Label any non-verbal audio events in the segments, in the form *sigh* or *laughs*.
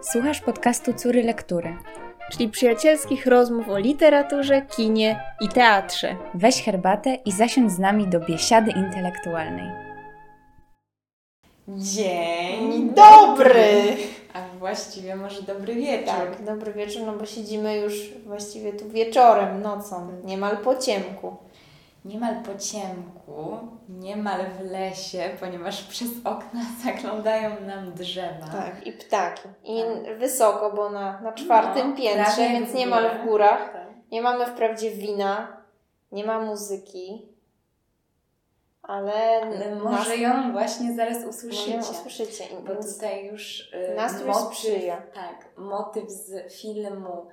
Słuchasz podcastu Córy Lektury, czyli przyjacielskich rozmów o literaturze, kinie i teatrze. Weź herbatę i zasiądź z nami do biesiady intelektualnej. Dzień dobry! A właściwie może dobry wieczór. Tak, dobry wieczór, no bo siedzimy już właściwie tu wieczorem, nocą, niemal po ciemku. Niemal po ciemku, niemal w lesie, ponieważ przez okna *laughs* zaglądają nam drzewa. Tak, i ptaki. I tak. wysoko, bo na, na czwartym no, piętrze, więc niemal w górach. Tak. Nie mamy wprawdzie wina, nie ma muzyki, ale, ale może nas... ją właśnie zaraz usłyszycie. Ją usłyszycie. Bo tutaj już yy, nastrój motyw, sprzyja. Tak, motyw z filmu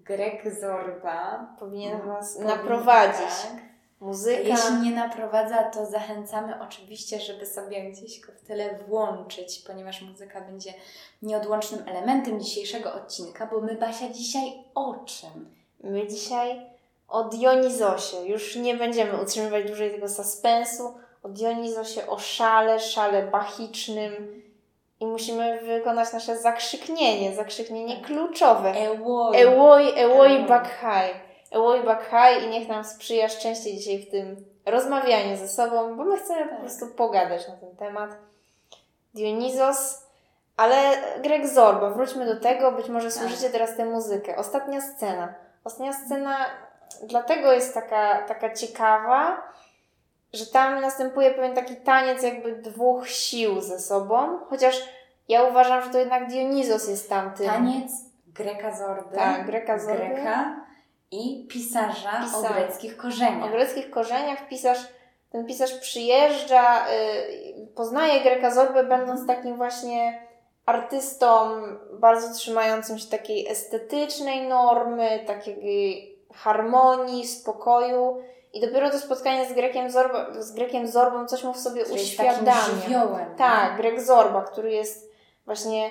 Greg Zorba powinien Was naprowadzić. Tak Muzyka. Jeśli nie naprowadza, to zachęcamy oczywiście, żeby sobie gdzieś go w tyle włączyć, ponieważ muzyka będzie nieodłącznym elementem dzisiejszego odcinka, bo my, Basia, dzisiaj o czym? My dzisiaj o Dionizosie. Już nie będziemy utrzymywać dłużej tego suspensu. O Dionizosie, o szale, szale bachicznym. I musimy wykonać nasze zakrzyknienie, zakrzyknienie tak. kluczowe. Ewoi. Ewoi, Ewoi Bakhai. Oj Bakhai i niech nam sprzyja szczęście dzisiaj w tym rozmawianiu ze sobą, bo my chcemy tak. po prostu pogadać na ten temat. Dionizos, ale Greg Zorba, wróćmy do tego, być może tak. słyszycie teraz tę muzykę. Ostatnia scena. Ostatnia scena dlatego jest taka, taka ciekawa, że tam następuje pewien taki taniec jakby dwóch sił ze sobą, chociaż ja uważam, że to jednak Dionizos jest tamtym. Taniec Greka Zorby. Tak, Greka Zorby. Greka i pisarza Pisar. o greckich korzeniach. O greckich korzeniach pisarz, ten pisarz przyjeżdża, yy, poznaje Greka Zorbę, będąc takim właśnie artystą bardzo trzymającym się takiej estetycznej normy, takiej harmonii, spokoju. I dopiero to spotkanie z Grekiem, Zorba, z Grekiem Zorbą coś mu w sobie uświadamia. Żywiołem, tak, Grek Zorba, który jest właśnie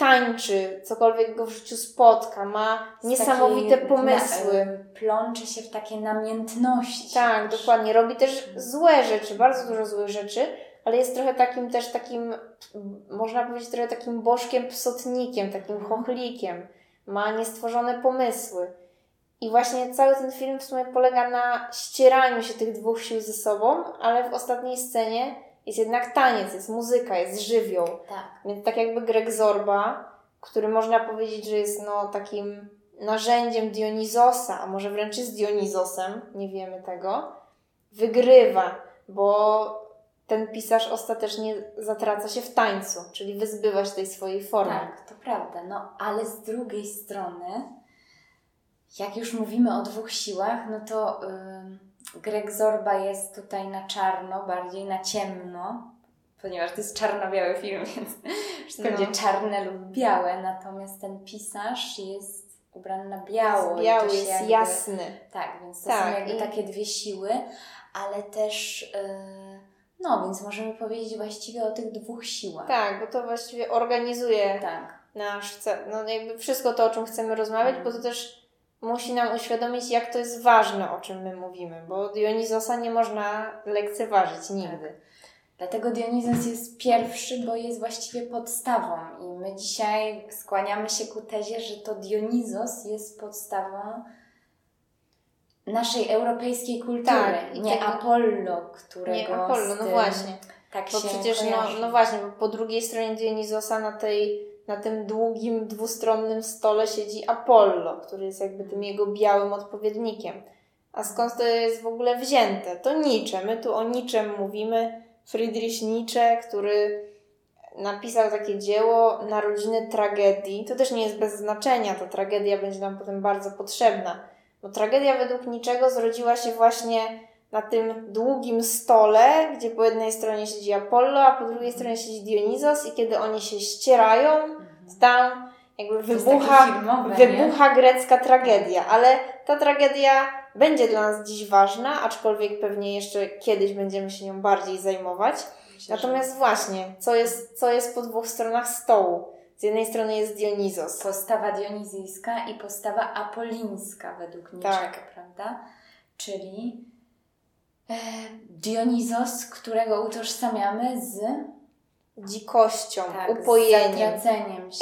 tańczy, cokolwiek go w życiu spotka, ma niesamowite pomysły. Na, plącze się w takie namiętności. Tak, dokładnie. Robi też złe rzeczy, bardzo dużo złych rzeczy, ale jest trochę takim też takim, można powiedzieć, trochę takim bożkiem psotnikiem, takim mhm. chochlikiem. Ma niestworzone pomysły. I właśnie cały ten film w sumie polega na ścieraniu się tych dwóch sił ze sobą, ale w ostatniej scenie jest jednak taniec, jest muzyka, jest żywioł. Tak. Więc tak jakby Greg Zorba, który można powiedzieć, że jest no takim narzędziem Dionizosa, a może wręcz jest Dionizosem, nie wiemy tego, wygrywa, bo ten pisarz ostatecznie zatraca się w tańcu, czyli wyzbywa się tej swojej formy. Tak, to prawda. No ale z drugiej strony, jak już mówimy o dwóch siłach, no to... Yy Greg Zorba jest tutaj na czarno, bardziej na ciemno, ponieważ to jest czarno-biały film, *laughs* więc wszystko no. będzie czarne lub białe, natomiast ten pisarz jest ubrany na biało. Jest biały, jest jakby, jasny. Tak, więc to tak, są jakby i... takie dwie siły, ale też... Yy, no, więc możemy powiedzieć właściwie o tych dwóch siłach. Tak, bo to właściwie organizuje tak. nasz, no jakby wszystko to, o czym chcemy rozmawiać, mm. bo to też musi nam uświadomić, jak to jest ważne, o czym my mówimy, bo Dionizosa nie można lekceważyć nigdy. Tak. Dlatego Dionizos jest pierwszy, bo jest właściwie podstawą i my dzisiaj skłaniamy się ku tezie, że to Dionizos jest podstawą naszej europejskiej kultury, tak, nie tego, Apollo, którego Nie Apollo, no właśnie. Tak bo się przecież no, no właśnie, bo po drugiej stronie Dionizosa na tej na tym długim, dwustronnym stole siedzi Apollo, który jest jakby tym jego białym odpowiednikiem. A skąd to jest w ogóle wzięte? To Nietzsche. My tu o Nietzsche mówimy. Friedrich Nietzsche, który napisał takie dzieło Narodziny tragedii. To też nie jest bez znaczenia. Ta tragedia będzie nam potem bardzo potrzebna. Bo tragedia według niczego zrodziła się właśnie na tym długim stole, gdzie po jednej stronie siedzi Apollo, a po drugiej stronie siedzi Dionizos i kiedy oni się ścierają, tam jakby wybucha, filmowe, wybucha grecka tragedia, ale ta tragedia będzie dla nas dziś ważna, aczkolwiek pewnie jeszcze kiedyś będziemy się nią bardziej zajmować. Myślę, Natomiast że... właśnie, co jest, co jest po dwóch stronach stołu? Z jednej strony jest Dionizos. Postawa dionizyjska i postawa apolińska według Nietzsche, tak. prawda? Czyli Dionizos, którego utożsamiamy z dzikością, tak, upojeniem,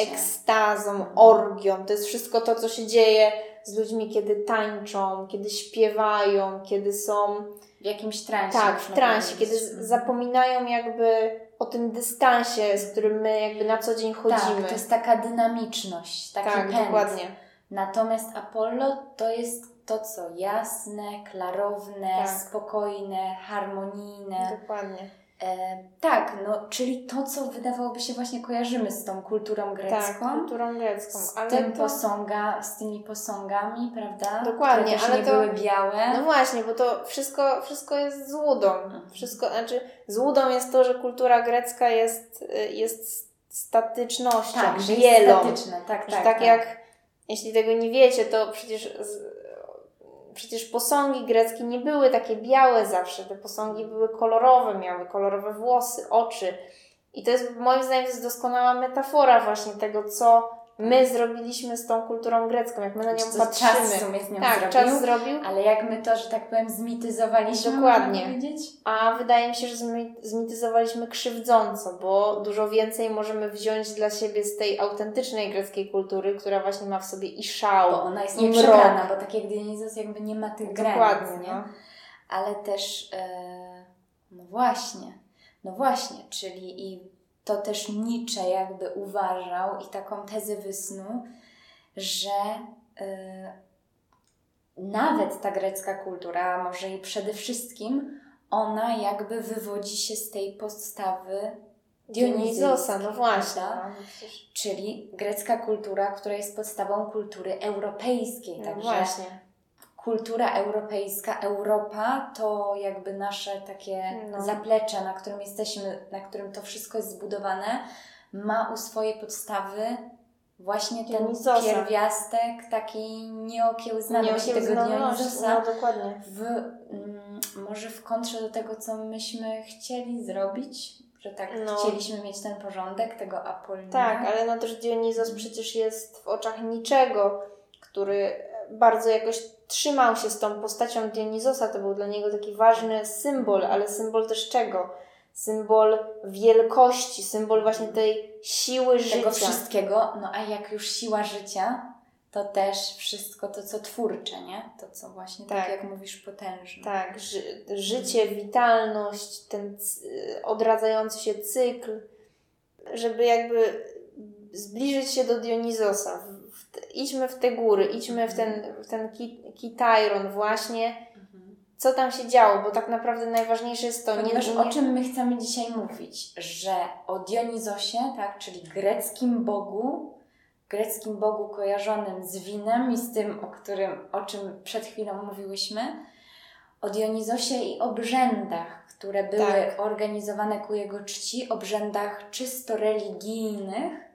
ekstazą, orgią. To jest wszystko to, co się dzieje z ludźmi, kiedy tańczą, kiedy śpiewają, kiedy są w jakimś transie. tak, w transie, kiedy powiedzieć. zapominają jakby o tym dystansie, z którym my jakby na co dzień chodzimy. Tak, to jest taka dynamiczność, taki tak pęd. dokładnie. Natomiast Apollo to jest to, co jasne, klarowne, Tak. spokojne, harmonijne. Dokładnie. E, tak, no, czyli to, co wydawałoby się właśnie kojarzymy z tą kulturą grecką. Tak, kulturą grecką. z, Ale tym to... posąga, z tymi posągami, prawda? Dokładnie, Które ale nie to- były białe. No właśnie, bo to wszystko, wszystko jest złudą. Mhm. Wszystko, znaczy złudą jest to, że kultura grecka jest, y, jest statycznością, tak, że jest bielą. statyczne, tak, Że tak. tak, jak, jeśli tego nie wiecie, to przecież, z, przecież posągi greckie nie były takie białe zawsze. Te posągi były kolorowe, miały kolorowe włosy, oczy. I to jest, moim zdaniem, jest doskonała metafora właśnie tego, co my zrobiliśmy z tą kulturą grecką, jak my na nią Co patrzymy. czas w sumie z nią tak, zrobił. czas zrobił. Ale jak my to, że tak powiem, zmityzowaliśmy, Dokładnie. A wydaje mi się, że zmi- zmityzowaliśmy krzywdząco, bo dużo więcej możemy wziąć dla siebie z tej autentycznej greckiej kultury, która właśnie ma w sobie i szał, Bo ona jest i nieprzebrana, bo tak jak Dionizus jakby nie ma tych granic, Dokładnie, nie? no. Ale też, e, no właśnie, no właśnie, czyli i to też Nietzsche jakby uważał i taką tezę wysnuł, że e, nawet ta grecka kultura, a może i przede wszystkim, ona jakby wywodzi się z tej podstawy Dionizosa, no właśnie. No, Czyli grecka kultura, która jest podstawą kultury europejskiej. no Także właśnie. Kultura europejska, Europa to jakby nasze takie No. zaplecze, na którym jesteśmy, na którym to wszystko jest zbudowane, ma u swojej podstawy właśnie ten pierwiastek taki nieokiełznany właśnie tego Nieokiełznaność, Dionizosa. No dokładnie. W, mm, może w kontrze do tego, co myśmy chcieli zrobić, że tak No. chcieliśmy mieć ten porządek, tego Apollina. Tak, ale no też Dionizos przecież jest w oczach niczego, który bardzo jakoś trzymał się z tą postacią Dionizosa. To był dla niego taki ważny symbol, ale symbol też czego? Symbol wielkości, symbol właśnie tej siły tego życia. wszystkiego, no a jak już siła życia, to też wszystko to, co twórcze, nie? To, co właśnie, tak, Tak. jak mówisz, potężne. Tak, ży życie, witalność, ten odradzający się cykl, żeby jakby zbliżyć się do Dionizosa. Idźmy w te góry, idźmy w ten, w ten ki, Kitairon właśnie, co tam się działo, bo tak naprawdę najważniejsze jest to, nie, nie, o czym my chcemy dzisiaj mówić? Że o Dionizosie, tak, czyli greckim bogu, greckim bogu kojarzonym z winem i z tym, o, którym, o czym przed chwilą mówiłyśmy, o Dionizosie i obrzędach, które były Tak. organizowane ku jego czci, obrzędach czysto religijnych,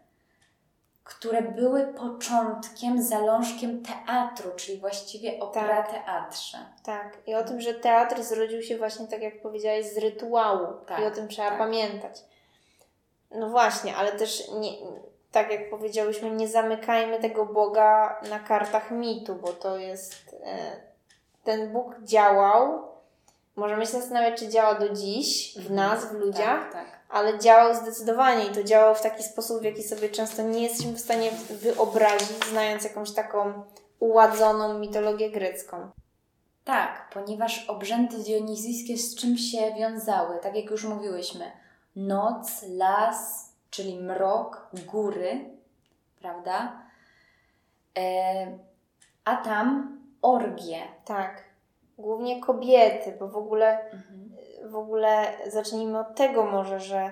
które były początkiem, zalążkiem teatru, czyli właściwie opera teatrze. Tak, i o tym, że teatr zrodził się właśnie, tak jak powiedziałaś, z rytuału. Tak, I o tym trzeba tak. pamiętać. No właśnie, ale też nie, tak jak powiedziałyśmy, nie zamykajmy tego Boga na kartach mitu, bo to jest. E, ten Bóg działał. Możemy się zastanawiać, czy działa do dziś w nas, w ludziach, Tak, tak. Ale działał zdecydowanie i to działał w taki sposób, w jaki sobie często nie jesteśmy w stanie wyobrazić, znając jakąś taką uładzoną mitologię grecką. Tak, ponieważ obrzędy dionizyjskie z czym się wiązały? Tak jak już mówiłyśmy. Noc, las, czyli mrok, góry, prawda? E, a tam orgie. Tak. Głównie kobiety, bo w ogóle, w ogóle zacznijmy od tego może, że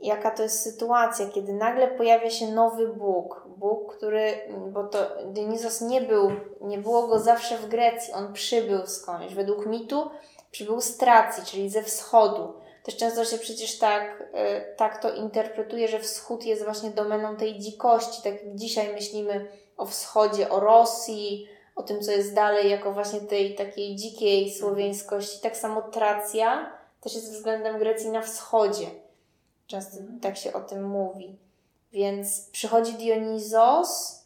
jaka to jest sytuacja, kiedy nagle pojawia się nowy Bóg. Bóg, który, bo to Dionizos nie był, nie było go zawsze w Grecji, on przybył skądś. Według mitu przybył z Tracji, czyli ze wschodu. Też często się przecież tak, y, tak to interpretuje, że wschód jest właśnie domeną tej dzikości. Tak jak dzisiaj myślimy o wschodzie, o Rosji, o tym, co jest dalej, jako właśnie tej takiej dzikiej słowiańskości. Tak samo Tracja też jest względem Grecji na wschodzie. Często tak się o tym mówi. Więc przychodzi Dionizos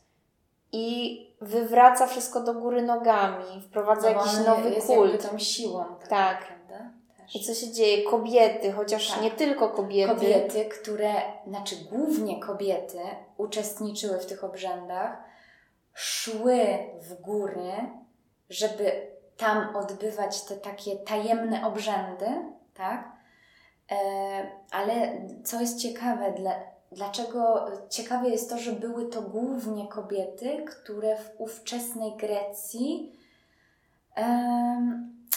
i wywraca wszystko do góry nogami, wprowadza No jakiś nowy jest kult. tą siłą. Tak. Też. I co się dzieje? Kobiety, chociaż Tak. nie tylko kobiety. Kobiety, które, znaczy głównie kobiety, uczestniczyły w tych obrzędach, szły w góry, żeby tam odbywać te takie tajemne obrzędy, tak? E, ale co jest ciekawe, dla, dlaczego ciekawe jest to, że były to głównie kobiety, które w ówczesnej Grecji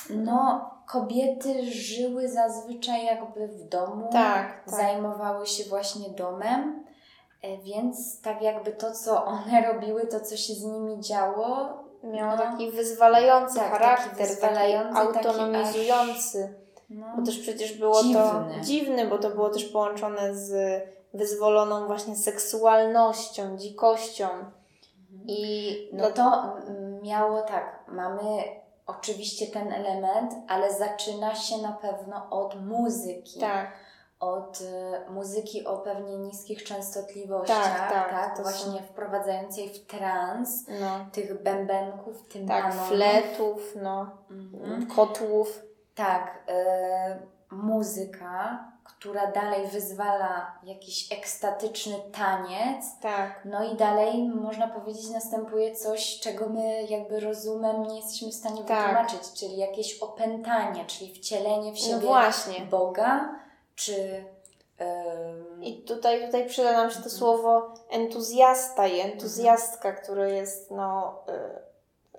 no, kobiety żyły zazwyczaj jakby w domu, Tak, tak. zajmowały się właśnie domem, e, więc tak jakby to, co one *laughs* robiły, to, co się z nimi działo, Miało No. taki wyzwalający Tak, taki charakter, wyzwalający, taki taki autonomizujący. No, Bo też przecież było to Dziwny. dziwne, bo to było też połączone z wyzwoloną właśnie seksualnością, dzikością. I no to miało tak, mamy oczywiście ten element, ale zaczyna się na pewno od muzyki. tak, od y, muzyki o pewnie niskich częstotliwościach, Tak, tak, tak, to właśnie są- wprowadzającej w trans no, tych bębenków, tak, tympanów. fletów, no, Mhm. kotłów. Tak, y, muzyka, która dalej wyzwala jakiś ekstatyczny taniec. Tak, No i dalej można powiedzieć następuje coś, czego my jakby rozumem nie jesteśmy w stanie Tak. wytłumaczyć, czyli jakieś opętanie, czyli wcielenie w no siebie właśnie. Boga, czy I tutaj, tutaj przyda nam się to słowo entuzjasta i entuzjastka, które jest, no, y,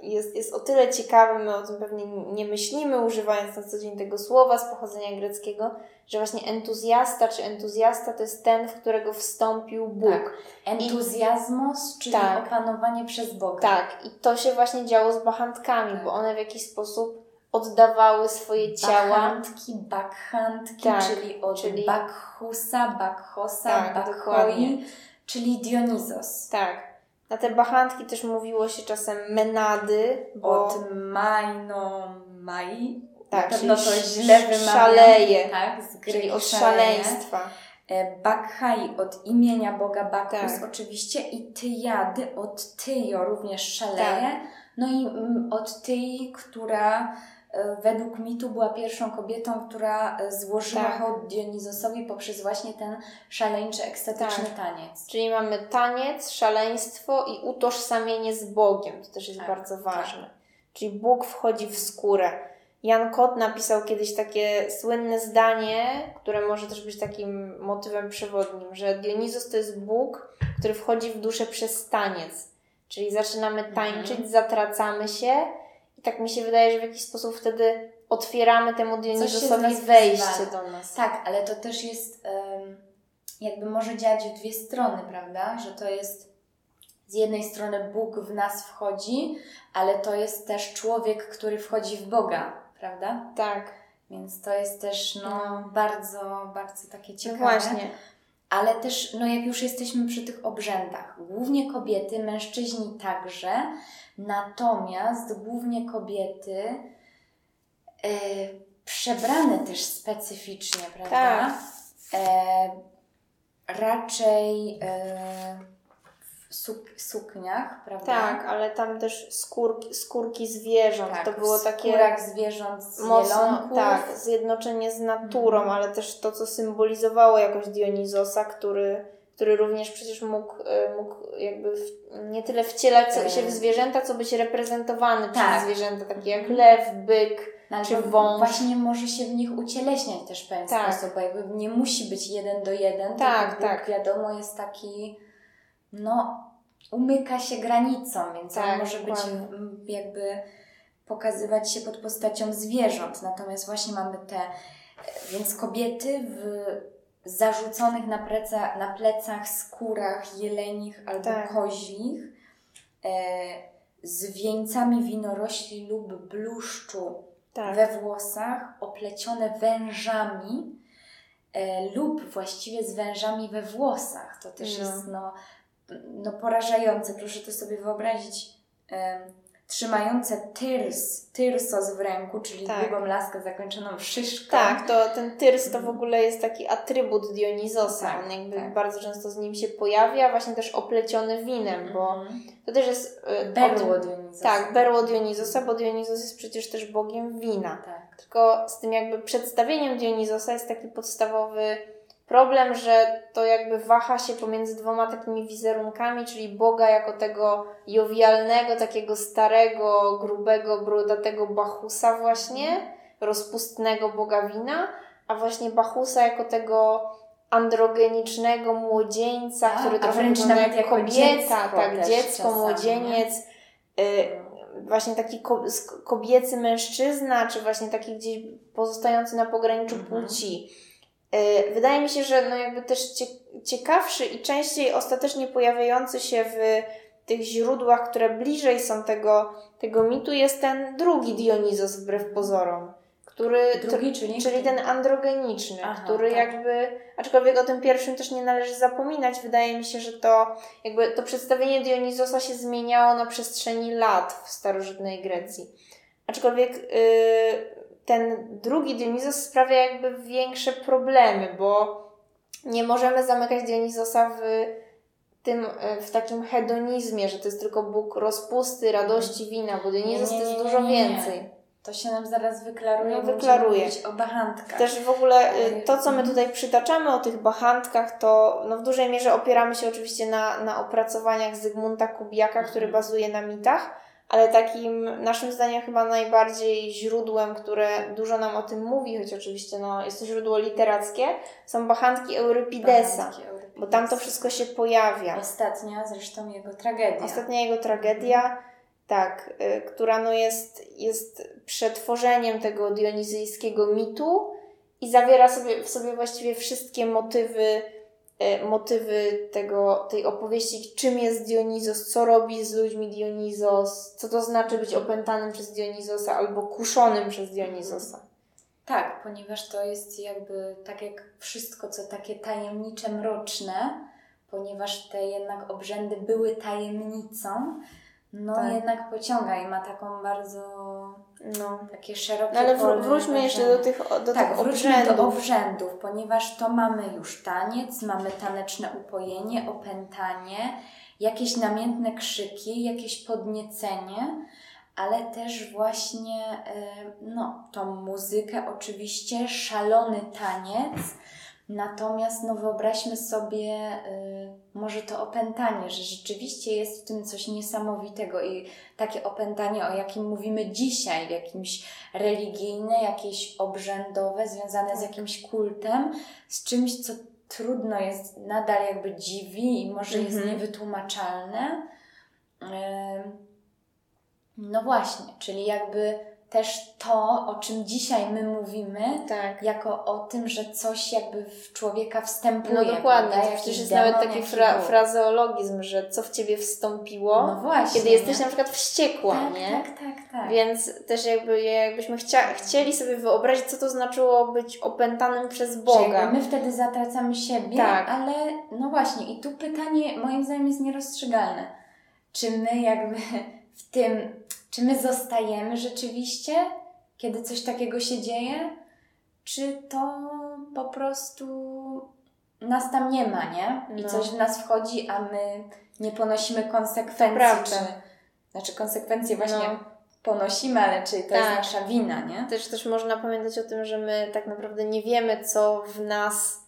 jest, jest o tyle ciekawe, my o tym pewnie nie myślimy, używając na co dzień tego słowa z pochodzenia greckiego, że właśnie entuzjasta czy entuzjasta to jest ten, w którego wstąpił Bóg. Tak. entuzjazmos, czyli Tak. opanowanie przez Boga. Tak, i to się właśnie działo z bachantkami, Tak. bo one w jakiś sposób oddawały swoje ciała. Bachantki, bakhantki, Tak, czyli od czyli- Bakchusa, Bakchosa, Tak, Bakhoi, czyli Dionizos. Tak. Na te bachantki też mówiło się czasem menady, bo Od Majno Mai. Tak, Na pewno to źle wymawiam. szaleje. Tak, z czyli gry od szaleństwa. E, Bakhai od imienia Boga Bakhus Tak. oczywiście i Tyjady od Tyjo również szaleje. Tak. No i mm, od Tyi, która według mitu była pierwszą kobietą, która e, złożyła Tak. hołd Dionizosowi poprzez właśnie ten szaleńczy, ekstatyczny Tak. taniec. Czyli mamy taniec, szaleństwo i utożsamienie z Bogiem. To też jest Tak, bardzo tak. ważne. Czyli Bóg wchodzi w skórę. Jan Kot napisał kiedyś takie słynne zdanie, które może też być takim motywem przewodnim, że Dionizos to jest Bóg, który wchodzi w duszę przez taniec. Czyli zaczynamy tańczyć, Mhm. zatracamy się tak mi się wydaje, że w jakiś sposób wtedy otwieramy temu Dionizosowi wejście do nas. Tak, ale to też jest jakby może działać w dwie strony, prawda? Że to jest z jednej strony Bóg w nas wchodzi, ale to jest też człowiek, który wchodzi w Boga, prawda? Tak, Więc to jest też no, No. bardzo, bardzo takie no ciekawe. właśnie. Ale też, no jak już jesteśmy przy tych obrzędach, głównie kobiety, mężczyźni także, natomiast głównie kobiety e, przebrane też specyficznie, prawda? Tak. E, raczej e, w suk- sukniach, prawda? Tak, ale tam też skórki, skórki zwierząt. Tak, to było takie skórach zwierząt z mocno, jelonków. tak, zjednoczenie z naturą, Mhm. ale też to, co symbolizowało jakoś Dionizosa, który, który również przecież mógł, e, mógł jakby w, nie tyle wcielać E. się w zwierzęta, co być reprezentowany Tak. przez zwierzęta, takie jak lew, byk. No, Czy wąż. Właśnie może się w nich ucieleśniać też w pewien Tak. sposób, bo jakby nie musi być jeden do jeden, Tak, tak. Wiadomo jest taki, no umyka się granicą, więc on Tak, może być mm, jakby pokazywać się pod postacią zwierząt, natomiast właśnie mamy te, więc kobiety w zarzuconych na, pleca, na plecach skórach jelenich albo Tak. kozich, e, z wieńcami winorośli lub bluszczu Tak. we włosach, oplecione wężami e, lub właściwie z wężami we włosach. To też No. jest no, no porażające. Proszę to sobie wyobrazić. em, trzymające tyrs, tyrsos w ręku, czyli Tak. długą laskę zakończoną szyszką. Tak, to ten tyrs to w ogóle jest taki atrybut Dionizosa. Tak, On jakby tak. bardzo często z nim się pojawia, właśnie też opleciony winem, bo Mhm. to też jest... o Berło Dionizosa. Tak, berło Dionizosa, bo Dionizos jest przecież też bogiem wina. Tak, Tylko z tym jakby przedstawieniem Dionizosa jest taki podstawowy problem, że to jakby waha się pomiędzy dwoma takimi wizerunkami, czyli Boga jako tego jowialnego, takiego starego, grubego, brudatego Bachusa właśnie, rozpustnego Boga wina, a właśnie Bachusa jako tego androgenicznego młodzieńca, A, który a trochę wygląda jak kobieta, dziecko tak, dziecko, czasami, młodzieniec, y, właśnie taki ko- kobiecy mężczyzna, czy właśnie taki gdzieś pozostający na pograniczu Mhm. płci. Y, Wydaje mi się, że no jakby też cie- ciekawszy i częściej ostatecznie pojawiający się w tych źródłach, które bliżej są tego, tego mitu, jest ten drugi Dionizos wbrew pozorom, który, Drugi, czyli, czyli ten androgeniczny, Aha, który tak. jakby, aczkolwiek o tym pierwszym też nie należy zapominać, wydaje mi się, że to jakby to przedstawienie Dionizosa się zmieniało na przestrzeni lat w starożytnej Grecji. Aczkolwiek yy, ten drugi Dionizos sprawia jakby większe problemy, bo nie możemy zamykać Dionizosa w tym, y, w takim hedonizmie, że to jest tylko Bóg rozpusty, radości, wina, bo Dionizos Nie, nie, to jest nie, dużo nie, nie. więcej. To się nam zaraz wyklaruje. No, wyklaruje. o bachantkach. Też w ogóle y, Ale- to, co my tutaj przytaczamy o tych bachantkach, to no w dużej mierze opieramy się oczywiście na, na opracowaniach Zygmunta Kubiaka, który Mhm. bazuje na mitach, ale takim naszym zdaniem chyba najbardziej źródłem, które dużo nam o tym mówi, choć oczywiście no, jest to źródło literackie, są bachantki Eurypidesa, Bachanki Eurypidesa. bo tam to wszystko się pojawia. Ostatnia zresztą jego tragedia. Ostatnia jego tragedia, tak, y, która no jest, jest przetworzeniem tego dionizyjskiego mitu i zawiera sobie, w sobie właściwie wszystkie motywy, motywy tego, tej opowieści, czym jest Dionizos, co robi z ludźmi Dionizos, co to znaczy być opętanym przez Dionizosa albo kuszonym przez Dionizosa. Tak, ponieważ to jest jakby tak jak wszystko, co takie tajemnicze, mroczne, ponieważ te jednak obrzędy były tajemnicą, no Tak. jednak pociąga i ma taką bardzo No. takie szerokie no ale wró- wróćmy jeszcze do tych, do tak, tych obrzędów. do obrzędów, ponieważ to mamy już taniec, mamy taneczne upojenie, opętanie, jakieś namiętne krzyki, jakieś podniecenie, ale też właśnie e, no, tą muzykę, oczywiście szalony taniec. Natomiast no, wyobraźmy sobie e, może to opętanie, że rzeczywiście jest w tym coś niesamowitego i takie opętanie, o jakim mówimy dzisiaj, jakimś religijne, jakieś obrzędowe, związane z jakimś kultem, z czymś, co trudno jest, nadal jakby dziwi i może jest Mhm. niewytłumaczalne. Ym, No właśnie, czyli jakby też to, o czym dzisiaj my mówimy, Tak. jako o tym, że coś jakby w człowieka wstępuje. No dokładnie, prawda? przecież jest demon, nawet taki fra- frazeologizm, że co w ciebie wstąpiło, No właśnie. kiedy jesteś nie? na przykład wściekła, tak, nie? Tak, tak, tak. Więc też jakby jakbyśmy chcia- chcieli sobie wyobrazić, co to znaczyło być opętanym przez Boga. my wtedy zatracamy siebie, Tak. ale no właśnie, i tu pytanie moim zdaniem jest nierozstrzygalne. Czy my jakby w tym, czy my zostajemy rzeczywiście, kiedy coś takiego się dzieje, czy to po prostu nas tam nie ma, nie? I No. coś w nas wchodzi, a my nie ponosimy konsekwencji. prawda. Czy, znaczy konsekwencje właśnie No. ponosimy, ale czy to Tak. jest nasza wina, nie? Też, też można pamiętać o tym, że my tak naprawdę nie wiemy, co w nas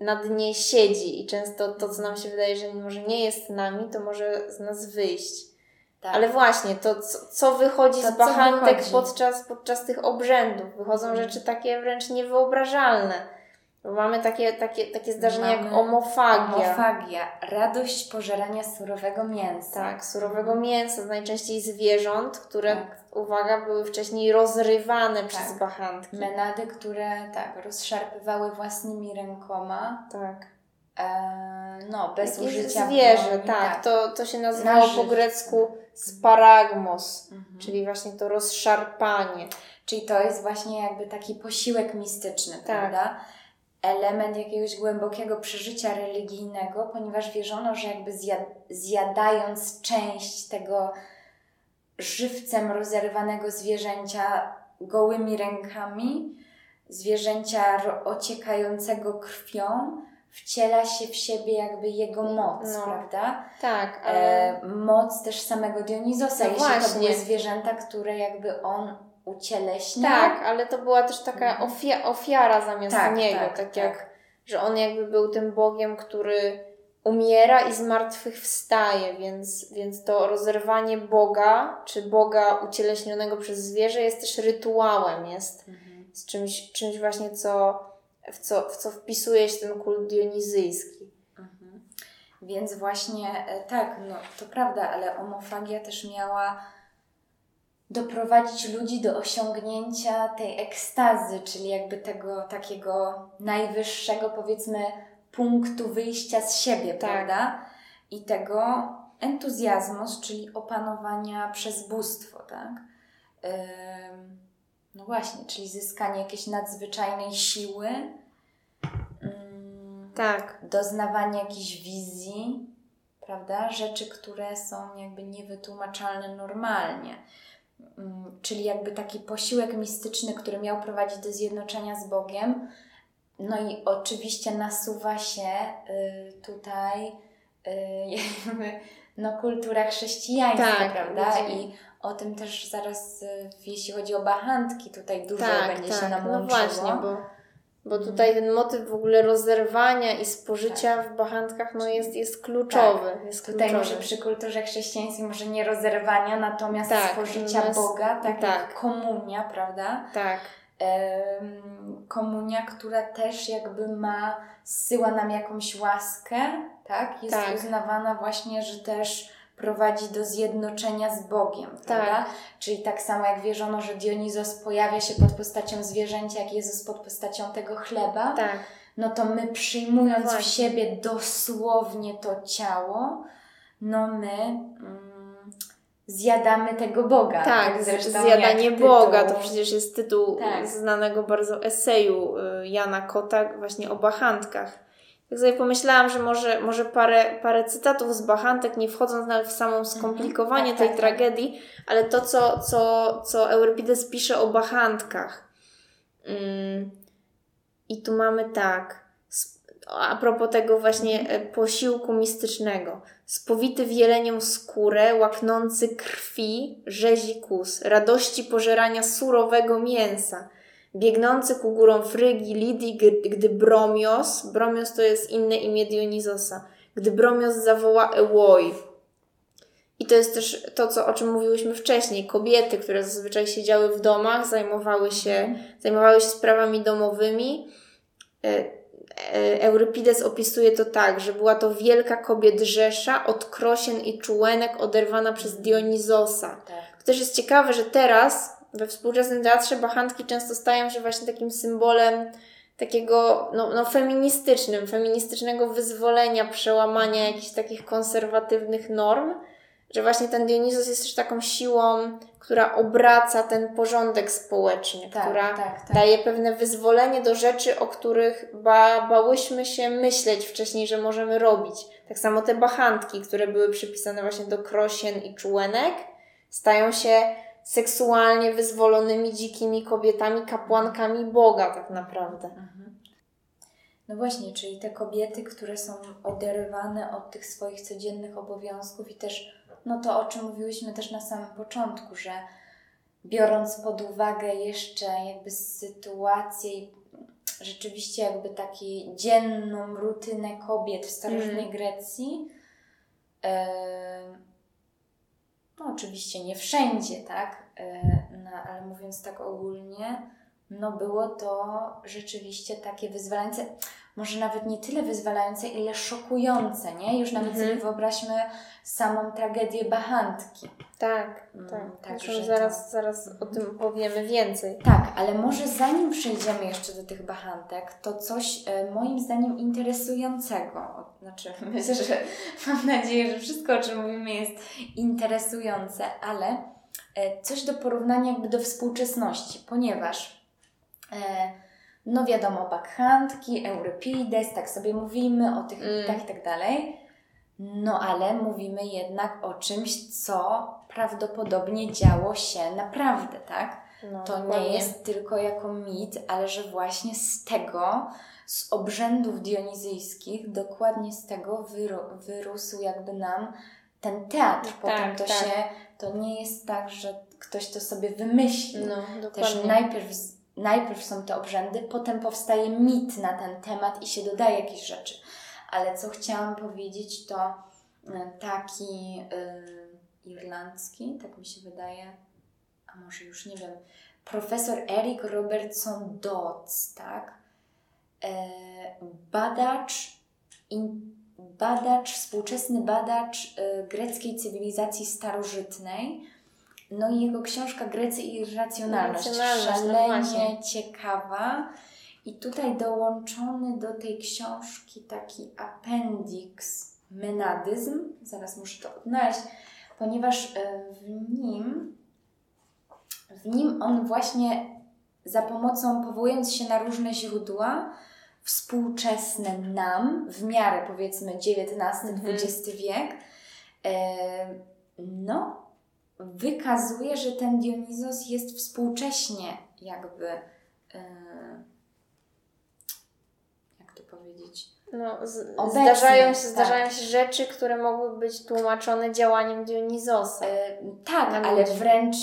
na dnie siedzi i często to, co nam się wydaje, że może nie jest nami, to może z nas wyjść. Tak. Ale właśnie, to co, co wychodzi To z bachantek wychodzi? podczas, podczas tych obrzędów? Wychodzą Mhm. rzeczy takie wręcz niewyobrażalne. Bo mamy takie, takie, takie zdarzenia jak Mamy omofagia. Homofagia, radość pożerania surowego mięsa. Tak, surowego mięsa, najczęściej zwierząt, które, Tak. uwaga, były wcześniej rozrywane przez bachantki. Menady, które tak, rozszarpywały własnymi rękoma, Tak. No, bez użycia zwierzę, broni, tak. To, to się nazywało Na po grecku sparagmos, Mhm. czyli właśnie to rozszarpanie. Czyli to jest właśnie jakby taki posiłek mistyczny, Tak. prawda? Element jakiegoś głębokiego przeżycia religijnego, ponieważ wierzono, że jakby zjad- zjadając część tego żywcem rozerwanego zwierzęcia gołymi rękami, zwierzęcia ociekającego krwią, wciela się w siebie jakby jego moc, No. prawda? Tak, ale E, moc też samego Dionizosa, No jeśli to właśnie. były zwierzęta, które jakby on ucieleśnia. Tak, ale to była też taka Mhm. ofia- ofiara zamiast Tak, niego. tak, Tak, tak. jak, że on jakby był tym Bogiem, który umiera i zmartwychwstaje, więc, więc to rozerwanie Boga, czy Boga ucieleśnionego przez zwierzę jest też rytuałem, jest Mhm. z czymś, czymś właśnie, co, w, co, w co wpisuje się ten kult dionizyjski. Mhm. Więc właśnie e, tak, no to prawda, ale omofagia też miała doprowadzić ludzi do osiągnięcia tej ekstazy, czyli jakby tego takiego najwyższego, powiedzmy, punktu wyjścia z siebie, Tak. prawda? I tego entuzjazmu, czyli opanowania przez bóstwo, tak? Ym, no właśnie, czyli zyskanie jakiejś nadzwyczajnej siły. Ym, Tak, doznawanie jakichś wizji, prawda? Rzeczy, które są jakby niewytłumaczalne normalnie. Mm, Czyli jakby taki posiłek mistyczny, który miał prowadzić do zjednoczenia z Bogiem. No i oczywiście nasuwa się y, tutaj y, *laughs* no, kultura chrześcijańska, Tak, prawda? I o tym też zaraz, y, jeśli chodzi o bachantki, tutaj dużo tak, będzie się tak. nam No łączyło. właśnie, bo, bo tutaj ten motyw w ogóle rozerwania i spożycia w bachantkach no jest, jest kluczowy. Jest Tutaj kluczowy. może przy kulturze chrześcijańskiej może nie rozerwania, natomiast Tak, spożycia natomiast- Boga, tak, tak. jak komunia, prawda? Tak, komunia, która też jakby ma, zsyła nam jakąś łaskę, tak? Jest Tak. uznawana właśnie, że też prowadzi do zjednoczenia z Bogiem, Tak. prawda? Czyli tak samo jak wierzono, że Dionizos pojawia się pod postacią zwierzęcia, jak Jezus pod postacią tego chleba, tak. no to my przyjmując No w siebie dosłownie to ciało, no my mm, zjadamy tego Boga. Tak, zresztą zjadanie tytuł. Boga to przecież jest tytuł Tak. znanego bardzo eseju y, Jana Kota właśnie o bachantkach. Tak sobie pomyślałam, że może, może parę, parę cytatów z bachantek, nie wchodząc nawet w samo skomplikowanie Tak, tej tak, tak. tragedii, ale to, co, co, co Euripides pisze o bachantkach. Mm. I tu mamy tak, a propos tego właśnie e, posiłku mistycznego. Spowity w jelenią skórę, łaknący krwi, rzezi kus, radości pożerania surowego mięsa, biegnący ku górom Frygi, Lidii, gdy, Bromios, Bromios to jest inne imię Dionizosa, gdy Bromios zawoła Ełoi. I to jest też to, co, o czym mówiłyśmy wcześniej. Kobiety, które zazwyczaj siedziały w domach, zajmowały się, zajmowały się sprawami domowymi. E, e, Eurypides opisuje to tak, że była to wielka kobiet rzesza od krosien i czułenek oderwana przez Dionizosa. Tak. To też jest ciekawe, że teraz we współczesnym teatrze bachantki często stają się właśnie takim symbolem takiego no, no feministycznym, feministycznego wyzwolenia, przełamania jakichś takich konserwatywnych norm, że właśnie ten Dionizos jest też taką siłą, która obraca ten porządek społeczny, Tak, która tak, tak. daje pewne wyzwolenie do rzeczy, o których ba, bałyśmy się myśleć wcześniej, że możemy robić. Tak samo te bachantki, które były przypisane właśnie do krosien i czułenek, stają się seksualnie wyzwolonymi, dzikimi kobietami, kapłankami Boga tak naprawdę. Mhm. No właśnie, czyli te kobiety, które są oderwane od tych swoich codziennych obowiązków i też, no to o czym mówiłyśmy też na samym początku, że biorąc pod uwagę jeszcze jakby sytuację i rzeczywiście jakby takiej dzienną rutynę kobiet w starożytnej Mm. Grecji, em, no oczywiście nie wszędzie, tak, e, no, ale mówiąc tak ogólnie, no było to rzeczywiście takie wyzwalające, może nawet nie tyle wyzwalające, ile szokujące, nie? Już nawet Mhm. sobie wyobraźmy samą tragedię Bachantki. Tak, Mm, tak. także Zresztą to- zaraz, zaraz o tym powiemy więcej. Tak, ale może zanim przejdziemy jeszcze do tych Bachantek, to coś e, moim zdaniem interesującego. Znaczy, *laughs* myślę, że mam nadzieję, że wszystko, o czym mówimy jest interesujące, ale e, coś do porównania jakby do współczesności, ponieważ e, no wiadomo, Bacchantki, Euripides, tak sobie mówimy o tych Mm. mitach i tak dalej, no ale mówimy jednak o czymś, co prawdopodobnie działo się naprawdę, tak? No, To nie jest tylko jako mit, ale że właśnie z tego, z obrzędów dionizyjskich, dokładnie z tego wyro- wyrósł jakby nam ten teatr. Potem Tak, to tak. się, to nie jest tak, że ktoś to sobie wymyślił. No, Też dokładnie. najpierw, najpierw są te obrzędy, potem powstaje mit na ten temat i się dodaje jakieś rzeczy. Ale co chciałam powiedzieć, to e, taki y, irlandzki, tak mi się wydaje, a może już nie wiem, profesor Eric Robertson Dodds, tak? E, badacz, in, badacz, współczesny badacz e, greckiej cywilizacji starożytnej. No i jego książka Grecy i irracjonalność. No Szalenie właśnie. ciekawa. I tutaj dołączony do tej książki taki appendix menadyzm. Zaraz muszę to odnaleźć, ponieważ e, w nim w nim on właśnie za pomocą, powołując się na różne źródła, współczesne nam, w miarę powiedzmy XIX-XX wiek, e, no, wykazuje, że ten Dionizos jest współcześnie jakby, e, jak to powiedzieć, No, z, Obecnie, zdarzają, się, tak. zdarzają się rzeczy, które mogły być tłumaczone działaniem Dionizosa. E, tak, Na ale ludzi. wręcz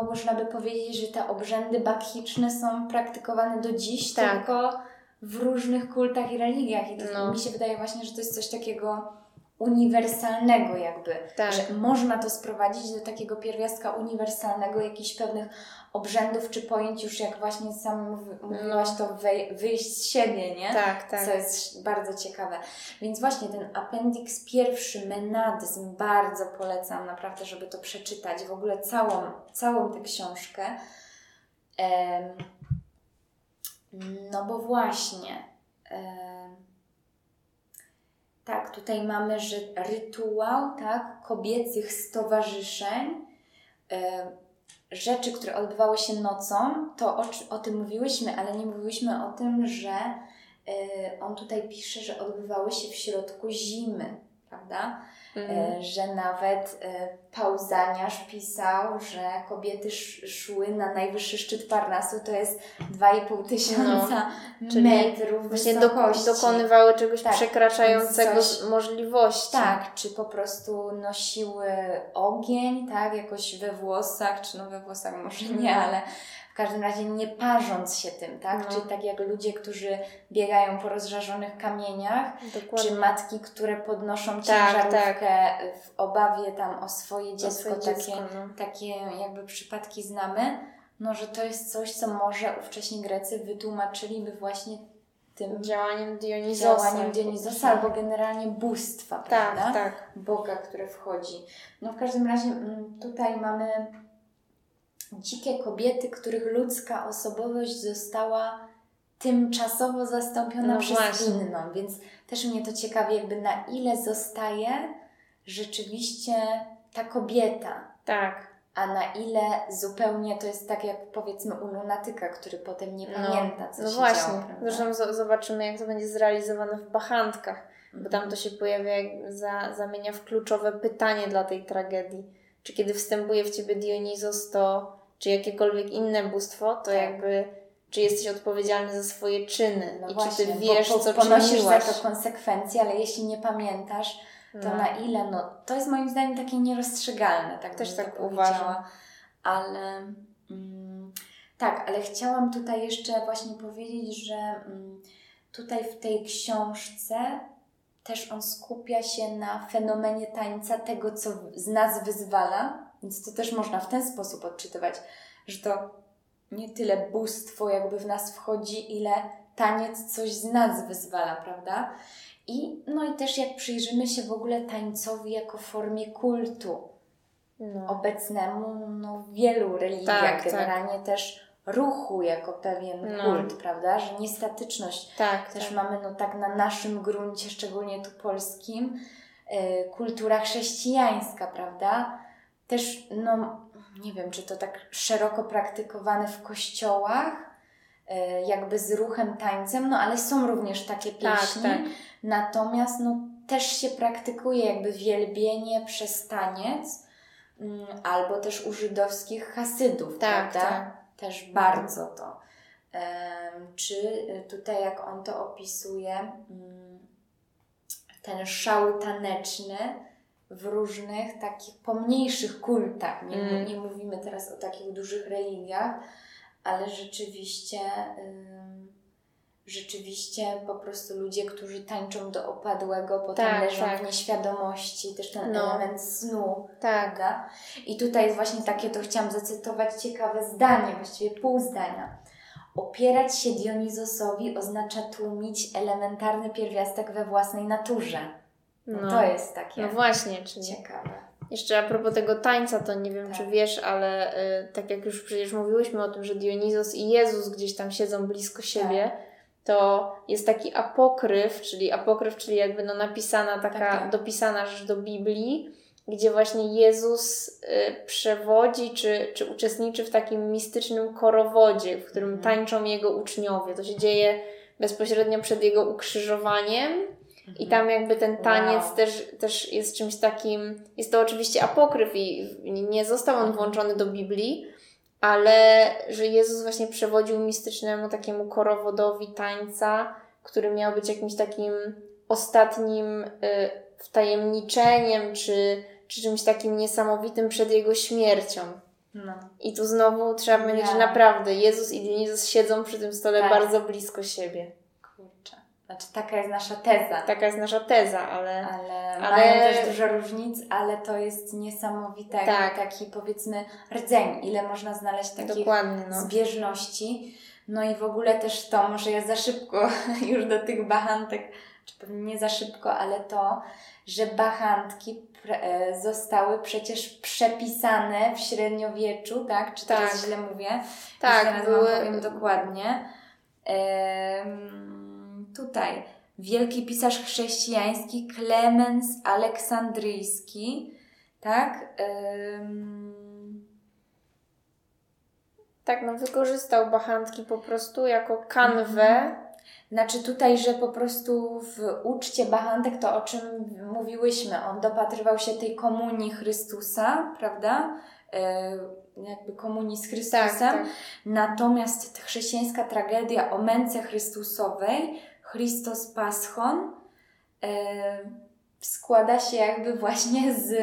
można by powiedzieć, że te obrzędy bakchiczne są praktykowane do dziś, Tak. tylko w różnych kultach i religiach. I to No. mi się wydaje właśnie, że to jest coś takiego uniwersalnego jakby, Tak. że można to sprowadzić do takiego pierwiastka uniwersalnego, jakichś pewnych obrzędów czy pojęć już jak właśnie sam mówi- mówiłaś, to wej- wyjść z siebie, nie? Tak, tak. Co jest bardzo ciekawe. Więc właśnie ten appendix pierwszy, menadyzm, bardzo polecam naprawdę, żeby to przeczytać. W ogóle całą, całą tę książkę. No bo właśnie. Tak, tutaj mamy, że rytuał, tak, kobiecych stowarzyszeń, em, rzeczy, które odbywały się nocą, to o, o tym mówiłyśmy, ale nie mówiłyśmy o tym, że y, on tutaj pisze, że odbywały się w środku zimy, prawda? E, że nawet e, Pauzaniarz pisał, że kobiety sz- szły na najwyższy szczyt Parnasu, to jest 2,5 tysiąca No, metrów Właśnie do, wysokości. dokonywały czegoś Tak, przekraczającego coś- możliwości. Tak, czy po prostu nosiły ogień, tak, jakoś we włosach, czy no we włosach może nie, Mhm. ale każdym razie nie parząc się tym, tak? No. Czyli tak jak ludzie, którzy biegają po rozżarzonych kamieniach, Dokładnie. czy matki, które podnoszą Tak, ciężarówkę w obawie tam o swoje dziecko, swoje takie, dziecko, no. takie jakby przypadki znamy, no że to jest coś, co może ówcześni Grecy wytłumaczyliby właśnie tym Działaniem Dionizosa. działaniem Dionizosa albo generalnie bóstwa, prawda? Tak, tak. Boga, które wchodzi. No w każdym razie mm, tutaj mamy dzikie kobiety, których ludzka osobowość została tymczasowo zastąpiona No przez właśnie. inną, więc też mnie to ciekawi, jakby na ile zostaje rzeczywiście ta kobieta, Tak. a na ile zupełnie to jest tak jak powiedzmy u lunatyka, który potem nie pamięta, co no się właśnie. działo. prawda? Zresztą z- zobaczymy, jak to będzie zrealizowane w Bachantkach, bo tam to się pojawia, za, zamienia w kluczowe pytanie dla tej tragedii. Czy kiedy wstępuje w ciebie Dionizos, to czy jakiekolwiek inne bóstwo, to Tak. jakby czy jesteś odpowiedzialny za swoje czyny No i właśnie, czy ty wiesz, bo po, co ponosisz czyniłaś. za to konsekwencje, ale jeśli nie pamiętasz, to No. na ile, no to jest moim zdaniem takie nierozstrzygalne, tak Też tak uważam. Ale mm, tak, ale chciałam tutaj jeszcze właśnie powiedzieć, że mm, tutaj w tej książce też on skupia się na fenomenie tańca, tego co z nas wyzwala, więc to też można w ten sposób odczytywać, że to nie tyle bóstwo jakby w nas wchodzi, ile taniec coś z nas wyzwala, prawda? I, no i też jak przyjrzymy się w ogóle tańcowi jako formie kultu No. obecnemu no, wielu religiach, Tak, tak. generalnie też ruchu jako pewien No. kult, prawda? Że nie statyczność. Tak, Też tak. mamy no tak na naszym gruncie, szczególnie tu polskim, e, kultura chrześcijańska, prawda? Też, no nie wiem, czy to tak szeroko praktykowane w kościołach, e, jakby z ruchem, tańcem, no ale są również takie Tak, pieśni. tak. Natomiast no, też się praktykuje jakby wielbienie przez taniec, mm, albo też u żydowskich hasydów, Tak, prawda? tak. Też bardzo to. Czy tutaj, jak on to opisuje, mm, ten szał taneczny w różnych takich pomniejszych kultach. Nie, Mm. nie mówimy teraz o takich dużych religiach, ale rzeczywiście, ym, rzeczywiście po prostu ludzie, którzy tańczą do opadłego, potem Tak, leżą tak. w nieświadomości, też ten No. element snu, Tak. prawda? I tutaj jest właśnie takie, to chciałam zacytować ciekawe zdanie, właściwie pół zdania. Opierać się Dionizosowi oznacza tłumić elementarny pierwiastek we własnej naturze. No, to jest takie No właśnie, czyli ciekawe. jeszcze a propos tego tańca, to nie wiem, Tak. czy wiesz, ale y, tak jak już przecież mówiłyśmy o tym, że Dionizos i Jezus gdzieś tam siedzą blisko siebie, to jest taki apokryf, czyli apokryf, czyli jakby no napisana taka, Tak, tak. dopisana rzecz do Biblii, gdzie właśnie Jezus y, przewodzi czy, czy uczestniczy w takim mistycznym korowodzie, w którym Mhm. tańczą jego uczniowie. To się dzieje bezpośrednio przed jego ukrzyżowaniem. I Mhm. tam jakby ten taniec Wow. też, też jest czymś takim, jest to oczywiście apokryf i nie został on włączony do Biblii, ale że Jezus właśnie przewodził mistycznemu takiemu korowodowi tańca, który miał być jakimś takim ostatnim y, wtajemniczeniem, czy, czy czymś takim niesamowitym przed jego śmiercią. No. I tu znowu trzeba powiedzieć, że Ja. naprawdę Jezus i Dionizos siedzą przy tym stole Tak. bardzo blisko siebie. Znaczy taka jest nasza teza. Taka jest nasza teza, ale... Ale, Ale- mają też dużo różnic, ale to jest niesamowite, Tak. taki powiedzmy rdzeń, ile można znaleźć takich Dokładnie, no. zbieżności. No i w ogóle też to, może ja za szybko *laughs* już do tych bachantek, czy pewnie nie za szybko, ale to, że bachantki e, zostały przecież przepisane w średniowieczu, tak? Czy teraz Tak. źle mówię? Tak, były- dokładnie. Em, tutaj wielki pisarz chrześcijański Klemens Aleksandryjski, tak? Em, Tak, no wykorzystał bachantki po prostu jako kanwę. Znaczy tutaj, że po prostu w uczcie bachantek, to o czym mówiłyśmy, on dopatrywał się tej komunii Chrystusa, prawda? E, jakby komunii z Chrystusem. Tak, tak. Natomiast chrześcijańska tragedia o męce Chrystusowej, Christos Paschon, e, składa się jakby właśnie z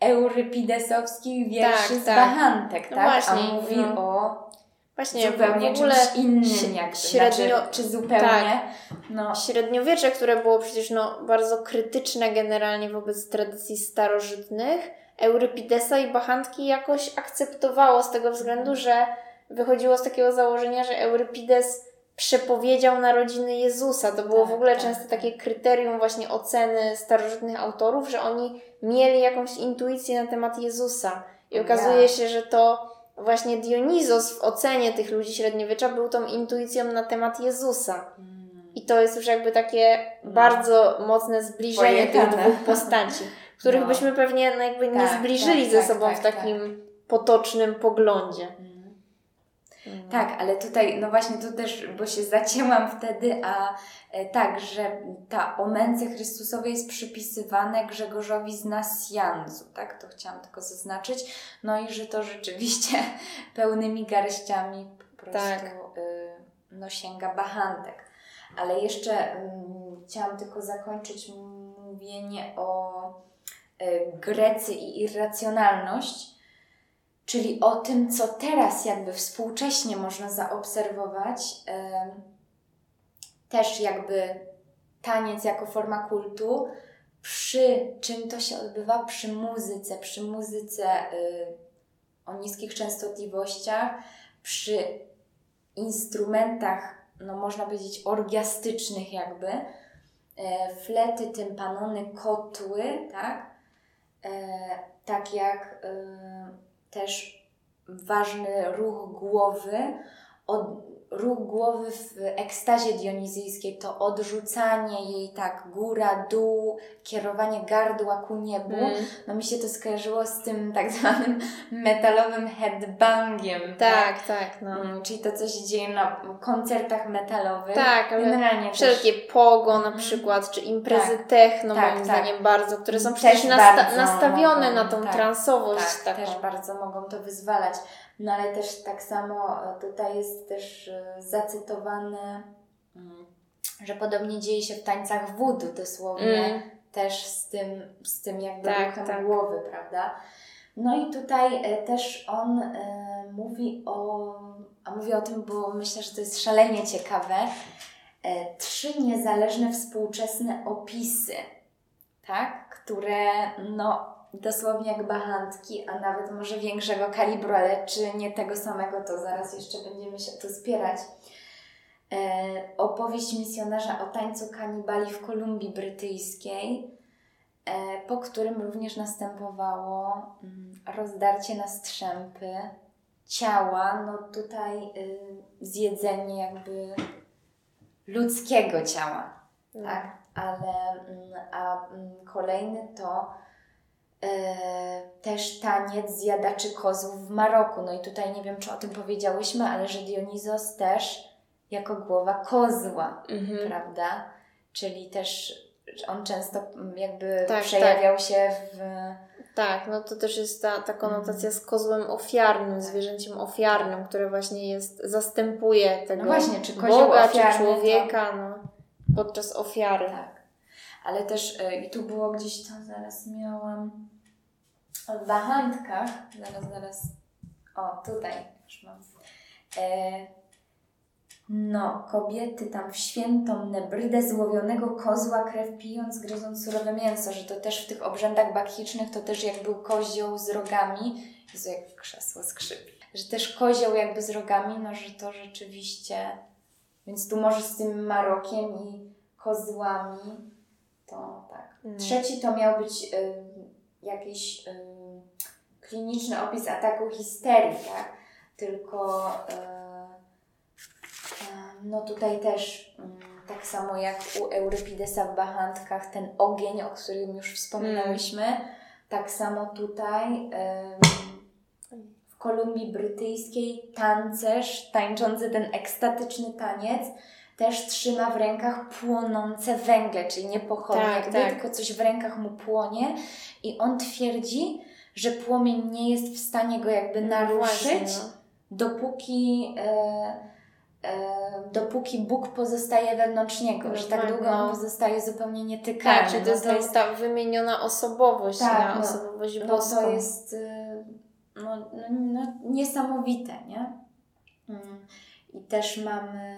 eurypidesowskich wierszy Tak, z tak. bachantek, No tak? właśnie, A mówi no. o Właśnie zupełnie w ogóle czymś innym, jakby, średnio- znaczy, czy zupełnie, tak. no, średniowiecze, które było przecież no, bardzo krytyczne generalnie wobec tradycji starożytnych, Eurypidesa i bachantki jakoś akceptowało z tego względu, że wychodziło z takiego założenia, że Eurypides przepowiedział narodziny Jezusa. To było Tak, w ogóle tak, często tak. takie kryterium właśnie oceny starożytnych autorów, że oni mieli jakąś intuicję na temat Jezusa. I Ja. okazuje się, że to właśnie Dionizos w ocenie tych ludzi średniowiecza był tą intuicją na temat Jezusa. I to jest już jakby takie No. bardzo mocne zbliżenie tych Pojechane. dwóch postaci, których No. byśmy pewnie no jakby nie Tak, zbliżyli tak, ze tak, sobą tak, w takim potocznym poglądzie. Mm. Tak, ale tutaj, no właśnie tu też, bo się zacięłam wtedy, a e, tak, że ta o męce Chrystusowej jest przypisywane Grzegorzowi z Nasjanzu, tak? To chciałam tylko zaznaczyć. No i że to rzeczywiście *laughs* pełnymi garściami po prostu Tak. y, no, sięga bachantek. Ale jeszcze mm, chciałam tylko zakończyć mówienie o y, Grecy i irracjonalność, czyli o tym, co teraz jakby współcześnie można zaobserwować, też jakby taniec jako forma kultu, przy czym to się odbywa przy muzyce, przy muzyce y, o niskich częstotliwościach, przy instrumentach, no można powiedzieć, orgiastycznych jakby, e, flety, tympanony, kotły, tak? E, tak jak e, też ważny ruch głowy, od, ruch głowy w ekstazie dionizyjskiej to odrzucanie jej tak góra, dół, kierowanie gardła ku niebu. Mm. No mi się to skojarzyło z tym tak zwanym metalowym headbangiem. Tak, tak, no. Mm, Czyli to, co się dzieje na koncertach metalowych. Tak, ale Generalnie Wszelkie pogo na Mhm. przykład, czy imprezy Tak. techno Tak, moim tak. zdaniem bardzo, które są Też przecież nasta- nastawione mogą, na tą tak, transowość tak, taką. też bardzo mogą to wyzwalać. No ale też tak samo e, tutaj jest też e, zacytowane, mm, że podobnie dzieje się w tańcach voodoo, dosłownie Mm. też z tym, z tym jakby Tak, ruchem tak. głowy, prawda? No i tutaj e, też on e, mówi o, a mówi o tym, bo myślę, że to jest szalenie ciekawe, trzy niezależne współczesne opisy, tak? Które no dosłownie jak bachantki, a nawet może większego kalibru, ale czy nie tego samego, to zaraz jeszcze będziemy się tu spierać. E, opowieść misjonarza o tańcu kanibali w Kolumbii Brytyjskiej, e, po którym również następowało mm, rozdarcie na strzępy ciała, no tutaj y, zjedzenie jakby ludzkiego ciała, tak? Ale mm, a mm, kolejny to też taniec zjadaczy kozłów w Maroku. No i tutaj nie wiem, czy o tym powiedziałyśmy, ale że Dionizos też jako głowa kozła, Mhm. prawda? Czyli też on często jakby Tak, przejawiał się w... Tak, no to też jest ta, ta konotacja Mhm. z kozłem ofiarnym, zwierzęciem ofiarnym, które właśnie jest, zastępuje tego No właśnie, czy Boga, ofiarny czy to- człowieka, no, podczas ofiary. Tak. Ale też e, i tu było gdzieś to, zaraz miałam o bachantkach, zaraz, zaraz, o tutaj już mam. E, no, kobiety tam w świętą nebrydę złowionego kozła krew pijąc, gryząc surowe mięso, że to też w tych obrzędach bakchicznych to też jak był kozioł z rogami, Jezu, jak krzesło skrzypi, że też kozioł jakby z rogami, no że to rzeczywiście, więc tu może z tym Marokiem i kozłami, to tak. Mm. Trzeci to miał być y, jakiś y, kliniczny opis ataku histerii, tak? Tylko y, no tutaj też y, tak samo jak u Eurypidesa w Bachantkach ten ogień, o którym już wspominałyśmy, tak samo tutaj w Kolumbii Brytyjskiej tancerz tańczący ten ekstatyczny taniec też trzyma w rękach płonące węgle, czyli nie pochodnie, Tak, jakby, tak. tylko coś w rękach mu płonie i on twierdzi, że płomień nie jest w stanie go jakby naruszyć, Właśnie, no. dopóki, e, e, dopóki Bóg pozostaje wewnątrz niego, No że tak tak, długo no. on pozostaje zupełnie nietykalny. Tak, czyli to jest no, znowu ta wymieniona osobowość Tak, na no. osobowość no boską. to jest y, no, no, no, niesamowite, nie? Mm. I też mamy.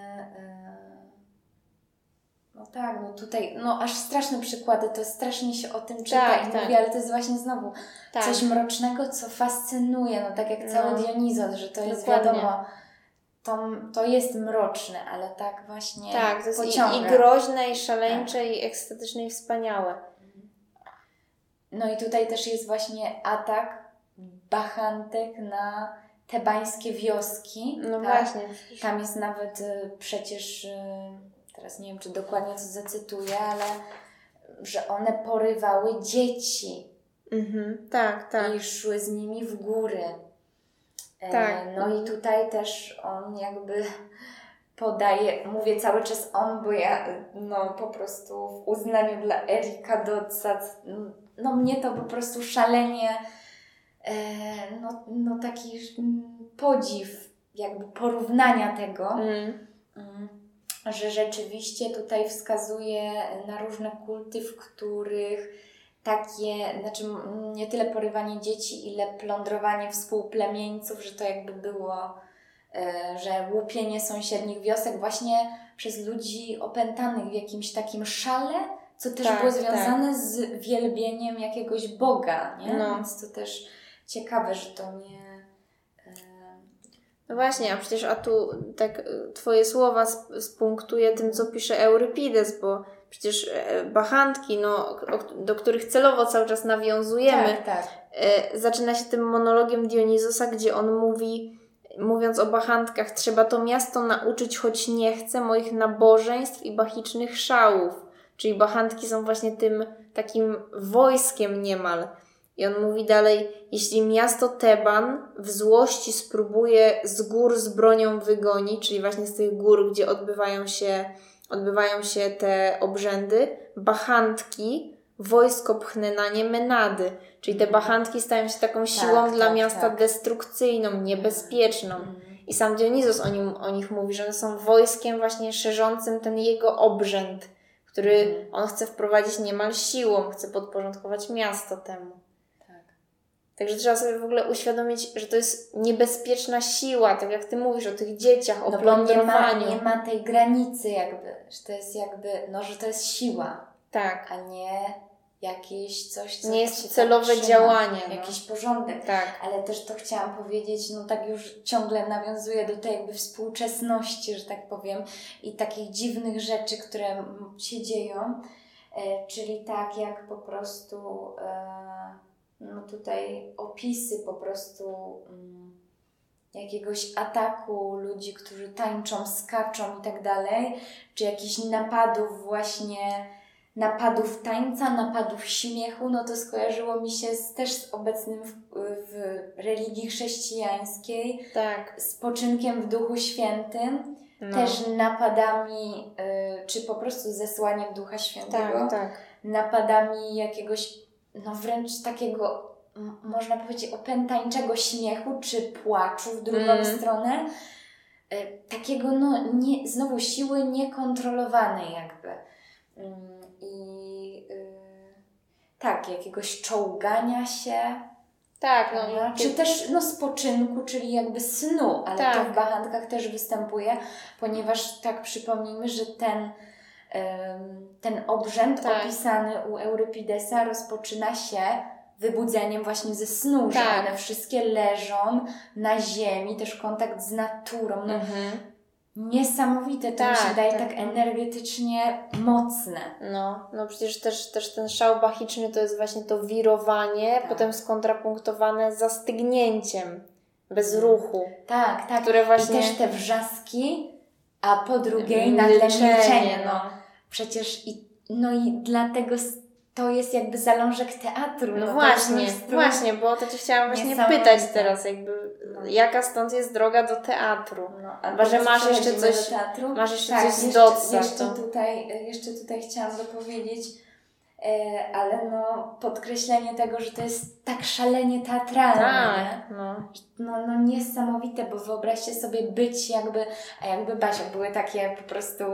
No tak, no tutaj, no aż straszne przykłady, to strasznie się o tym czyta Tak, i tak. mówi, ale to jest właśnie znowu tak. coś mrocznego, co fascynuje, no tak jak No. cały Dionizos, że to jest Dokładnie. wiadomo, to, to jest mroczne, ale tak właśnie Tak, to jest i, pociąga. i groźne, i szaleńcze, i ekstatyczne, i wspaniałe. No i tutaj też jest właśnie atak bachantek na tebańskie wioski. No tak? właśnie. Tam jest nawet y, przecież, y, teraz nie wiem, czy dokładnie to zacytuję, ale że one porywały dzieci Mhm, tak, tak. i szły z nimi w góry. E, Tak. No i tutaj też on jakby podaje, mówię cały czas on, bo ja no po prostu w uznaniu dla Erika Dotsa, no mnie to po prostu szalenie e, no, no taki podziw jakby porównania tego. Mm. Mm, że rzeczywiście tutaj wskazuje na różne kulty, w których takie, znaczy nie tyle porywanie dzieci, ile plądrowanie współplemieńców, że to jakby było, e, że łupienie sąsiednich wiosek właśnie przez ludzi opętanych w jakimś takim szale, co też Tak, było związane z wielbieniem jakiegoś Boga, nie? No. Więc to też ciekawe, że to nie... No właśnie, a przecież a tu tak y, twoje słowa sp- spunktuje tym, co pisze Eurypides, bo przecież e, bachantki, no, do których celowo cały czas nawiązujemy, Tak, tak. e, zaczyna się tym monologiem Dionizosa, gdzie on mówi, mówiąc o bachantkach, trzeba to miasto nauczyć, choć nie chce, moich nabożeństw i bachicznych szałów. Czyli bachantki są właśnie tym takim wojskiem niemal. I on mówi dalej, jeśli miasto Teban w złości spróbuje z gór z bronią wygonić, czyli właśnie z tych gór, gdzie odbywają się, odbywają się te obrzędy, bachantki wojsko pchne na nie menady. Czyli te bachantki stają się taką siłą Tak, dla tak, miasta tak. destrukcyjną, niebezpieczną. Mm. I sam Dionizos o, nim, o nich mówi, że one są wojskiem właśnie szerzącym ten jego obrzęd, który Mhm. on chce wprowadzić niemal siłą, chce podporządkować miasto temu. Tak. Także trzeba sobie w ogóle uświadomić, że to jest niebezpieczna siła, tak jak ty mówisz o tych dzieciach, o No bo nie ma, plądrowaniu. nie ma tej granicy jakby, że to jest jakby, no że to jest siła, Tak, a nie jakieś coś, co nie jest tak celowe trzyma, działanie. No. Jakiś porządek. Tak, Ale też to chciałam powiedzieć, no tak już ciągle nawiązuję do tej jakby współczesności, że tak powiem, i takich dziwnych rzeczy, które się dzieją, e, czyli tak jak po prostu e, no tutaj opisy po prostu mm, jakiegoś ataku ludzi, którzy tańczą, skaczą i tak dalej, czy jakichś napadów właśnie napadów tańca, napadów śmiechu, no to skojarzyło mi się z, też z obecnym w, w religii chrześcijańskiej, tak. spoczynkiem w Duchu Świętym, No. też napadami, y, czy po prostu zesłaniem Ducha Świętego, tak, tak. napadami jakiegoś, no wręcz takiego, można powiedzieć, opętańczego śmiechu, czy płaczu w drugą Mm. stronę. Y, Takiego, no, nie, znowu siły niekontrolowanej jakby. Ym, I y, tak, jakiegoś czołgania się, Tak, no, prawda? czy też no, spoczynku, czyli jakby snu, ale to Tak. w bachankach też występuje, ponieważ tak przypomnijmy, że ten, ten obrzęd Tak. opisany u Eurypidesa rozpoczyna się wybudzeniem właśnie ze snu, że Tak. one wszystkie leżą na ziemi, też kontakt z naturą. No, Mhm. Niesamowite, to mi Tak, się daje tak. tak energetycznie mocne. No, no przecież też, też ten szał bachiczny to jest właśnie to wirowanie, Tak. potem skontrapunktowane zastygnięciem, bez Mhm. ruchu, Tak, tak. które właśnie... I też te wrzaski, a po drugiej Milczenie, milczenie. No. No. Przecież i, no i dlatego to jest jakby zalążek teatru. No to właśnie, właśnie, bo o to Cię chciałam właśnie pytać teraz, jakby No. jaka stąd jest droga do teatru? No, Chyba, że masz jeszcze coś- do teatru. Masz jeszcze tak, coś z jeszcze, jeszcze, tutaj, jeszcze tutaj chciałam dopowiedzieć, e, ale no podkreślenie tego, że to jest tak szalenie teatralne. Tak, no. No, no niesamowite, bo wyobraźcie sobie być jakby, a jakby Basia, były takie po prostu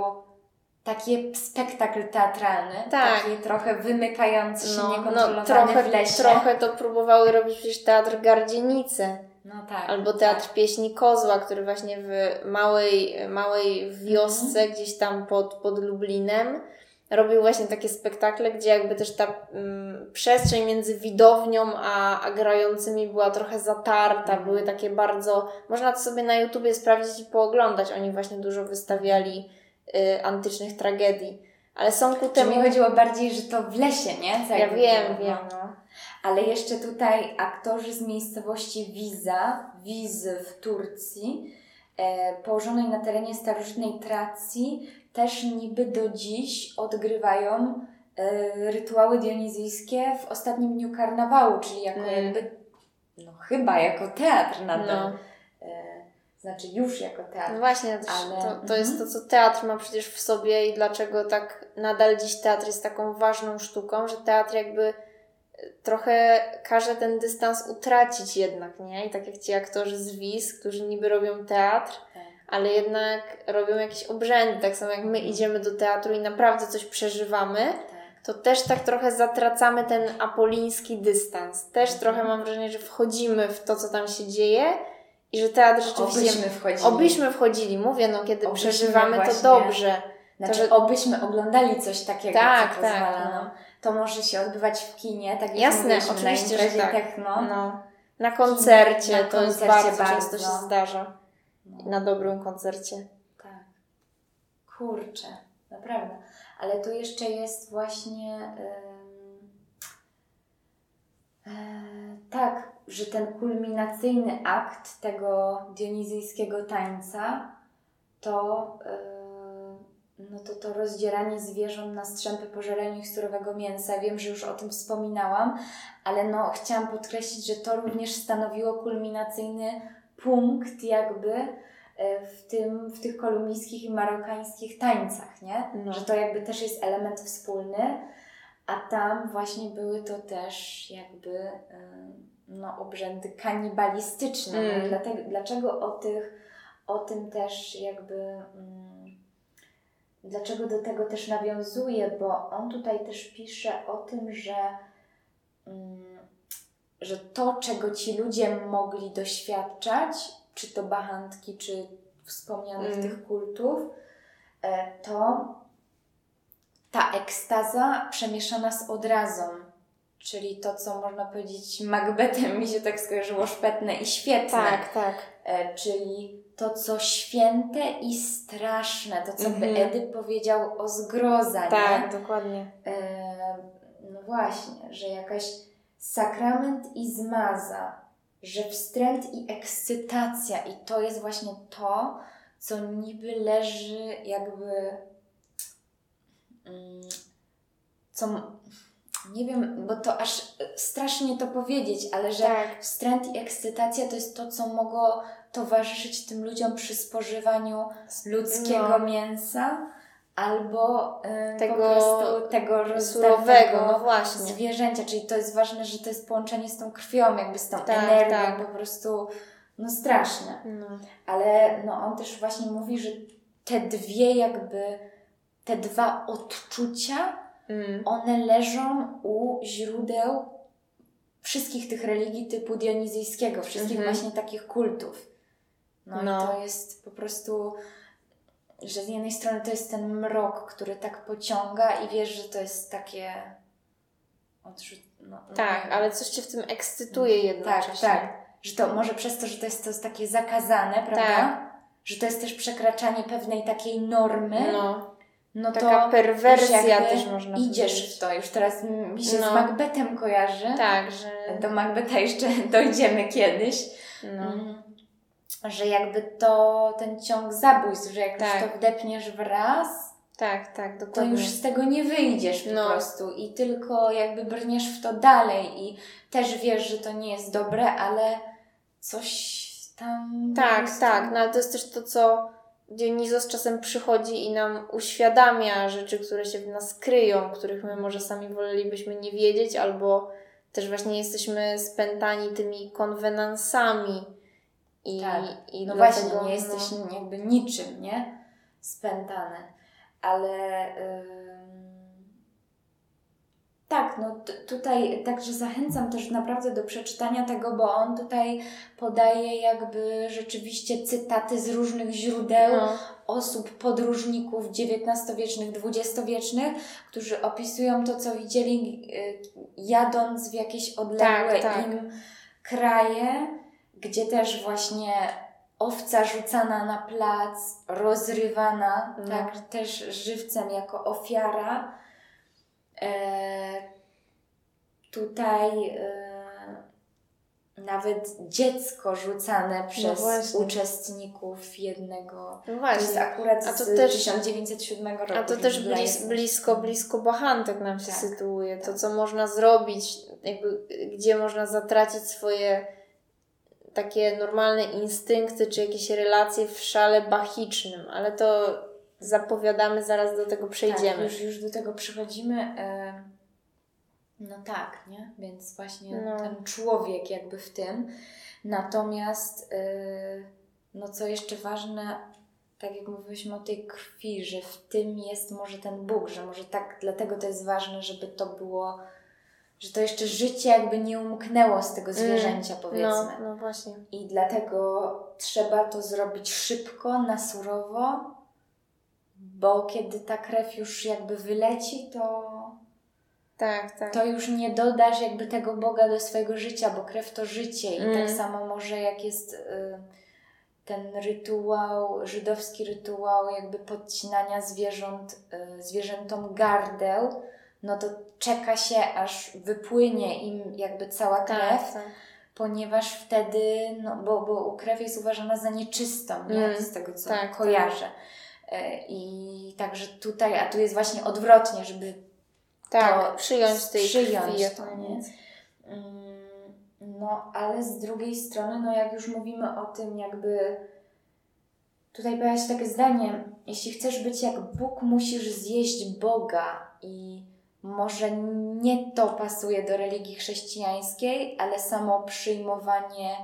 taki spektakl teatralny, Tak. taki trochę wymykający się, No, no trochę, w lesie. trochę to próbowały robić przecież teatr Gardzienice. No tak. Albo teatr pieśni Kozła, który właśnie w małej, małej wiosce, Mhm. gdzieś tam pod, pod Lublinem, robił właśnie takie spektakle, gdzie jakby też ta mm, przestrzeń między widownią a, a grającymi była trochę zatarta. Mhm. Były takie bardzo. Można to sobie na YouTubie sprawdzić i pooglądać. Oni właśnie dużo wystawiali antycznych tragedii. Ale są ku Czy temu. mi chodziło bardziej, że to w lesie, nie? Co Ja wiem, było, wiem. no. No. Ale jeszcze tutaj aktorzy z miejscowości Wiza, Wizy w Turcji, e, położonej na terenie starożytnej Tracji, też niby do dziś odgrywają e, rytuały dionizyjskie w ostatnim dniu karnawału, czyli jako Mm. jakby, no chyba jako teatr nadal. No. E, znaczy już jako teatr. No właśnie, Ale- to, to jest to, co teatr ma przecież w sobie i dlaczego tak nadal dziś teatr jest taką ważną sztuką, że teatr jakby e, trochę każe ten dystans utracić jednak, nie? I tak jak ci aktorzy z WIS, którzy niby robią teatr, Tak. ale jednak robią jakieś obrzędy, tak samo jak my idziemy do teatru i naprawdę coś przeżywamy, Tak. to też tak trochę zatracamy ten apoliński dystans. Też Mhm. trochę mam wrażenie, że wchodzimy w to, co tam się dzieje i że teatr rzeczywiście... Obyśmy wchodzili. Obyśmy wchodzili, mówię, no kiedy Obyśmy przeżywamy właśnie- to dobrze. Znaczy, że- obyśmy oglądali coś takiego, Tak, co tak, pozwala. no. No. To może się odbywać w kinie, tak jak Jasne, oczywiście, na że tak. techno. No. Na koncercie Na to jest koncercie bardzo, często bardzo. się zdarza. No, Na dobrym koncercie. tak. Kurczę, naprawdę. Ale tu jeszcze jest właśnie ym, e, tak, że ten kulminacyjny akt tego dionizyjskiego tańca to y, no to to rozdzieranie zwierząt na strzępy po żereniu ich surowego mięsa. Wiem, że już o tym wspominałam, ale no chciałam podkreślić, że to również stanowiło kulminacyjny punkt jakby e, w, tym, w tych kolumbijskich i marokańskich tańcach, nie? No. Że to jakby też jest element wspólny, a tam właśnie były to też jakby no, obrzędy kanibalistyczne. Mm. No, dlatego, dlaczego o, tych, o tym też jakby mm, dlaczego do tego też nawiązuje, bo on tutaj też pisze o tym, że, mm, że to, czego ci ludzie mogli doświadczać, czy to bachantki, czy wspomnianych Mm. tych kultów, e, to ta ekstaza przemieszana z odrazą, czyli to, co można powiedzieć Macbethem, mi się tak skojarzyło, szpetne i świetne. Tak, tak. E, czyli to, co święte i straszne, to, co by Mhm. Edyp powiedział o zgroza, Tak, nie? dokładnie. E, no właśnie, że jakaś sakrament i zmaza, że wstręt i ekscytacja i to jest właśnie to, co niby leży jakby co nie wiem, bo to aż strasznie to powiedzieć, ale że Tak. wstręt i ekscytacja to jest to, co mogło towarzyszyć tym ludziom przy spożywaniu ludzkiego No. mięsa albo y, Tego po prostu tego Surowego, no właśnie. zwierzęcia, czyli to jest ważne, że to jest połączenie z tą krwią, jakby z tą Tak, energią, tak. po prostu no straszne. No. Ale no on też właśnie mówi, że te dwie jakby, te dwa odczucia, Mm. one leżą u źródeł wszystkich tych religii typu dionizyjskiego, wszystkich Mhm. właśnie takich kultów. No, No. i to jest po prostu, że z jednej strony to jest ten mrok, który tak pociąga i wiesz, że to jest takie odrzut... No, no Tak, nie ale coś cię w tym ekscytuje jednocześnie. tak, tak. Że to może przez to, że to jest, to takie zakazane, prawda? Tak. Że to jest też przekraczanie pewnej takiej normy. No, no to taka już perwersja też można Idziesz powiedzieć. w to. Już teraz mi się No. z Macbethem kojarzy. Tak, że... Do Macbetha jeszcze *laughs* dojdziemy kiedyś. No. Mm. Że jakby to ten ciąg zabójstw, że jak już Tak. to wdepniesz w raz, Tak, tak, to dokładnie. już z tego nie wyjdziesz po No. prostu i tylko jakby brniesz w to dalej i też wiesz, że to nie jest dobre, ale coś tam... Tak, tak, no ale to jest też to, co Dionizos czasem przychodzi i nam uświadamia rzeczy, które się w nas kryją, których my może sami wolelibyśmy nie wiedzieć, albo też właśnie jesteśmy spętani tymi konwenansami. I, Tak. i No dlatego, właśnie, nie jesteś no, jakby niczym, nie? Spętany. Ale ym, tak, no tutaj także zachęcam też naprawdę do przeczytania tego, bo on tutaj podaje jakby rzeczywiście cytaty z różnych źródeł no, osób, podróżników XIX-wiecznych, XX-wiecznych, którzy opisują to, co widzieli y, jadąc w jakieś odległe Tak, tak. im kraje, gdzie też właśnie owca rzucana na plac, rozrywana, No. tak, też żywcem jako ofiara. E, tutaj e, nawet dziecko rzucane przez właśnie. uczestników jednego. no To jest właśnie. akurat A to z też- 1907 roku. A to też blis, blisko, blisko bachantek nam się Tak, sytuuje. To, tak. co można zrobić, jakby, gdzie można zatracić swoje takie normalne instynkty, czy jakieś relacje w szale bachicznym, ale to zapowiadamy, zaraz do tego Tak, przejdziemy. już, już do tego przychodzimy. E, no tak, nie? Więc właśnie No. ten człowiek jakby w tym. Natomiast, e, no co jeszcze ważne, tak jak mówiliśmy o tej krwi, że w tym jest może ten Bóg, że może tak, dlatego to jest ważne, żeby to było, że to jeszcze życie jakby nie umknęło z tego zwierzęcia, powiedzmy. no, no właśnie. I dlatego trzeba to zrobić szybko, na surowo, bo kiedy ta krew już jakby wyleci, to, Tak, tak. to już nie dodasz jakby tego Boga do swojego życia, bo krew to życie. I Mm. tak samo może jak jest y, ten rytuał, żydowski rytuał jakby podcinania zwierząt, y, zwierzętom gardeł, no to czeka się aż wypłynie im jakby cała krew tak, tak. ponieważ wtedy, no bo, bo krew jest uważana za nieczystą, nie? Mm, Z tego, co tak, kojarzę. E, I także tutaj, a tu jest właśnie odwrotnie, żeby Tak, to przyjąć tej przyjąć krwi. to, nie? Mm, No, ale z drugiej strony, no jak już mówimy o tym, jakby tutaj pojawia się takie zdanie, jeśli chcesz być jak Bóg, musisz zjeść Boga i może nie to pasuje do religii chrześcijańskiej, ale samo przyjmowanie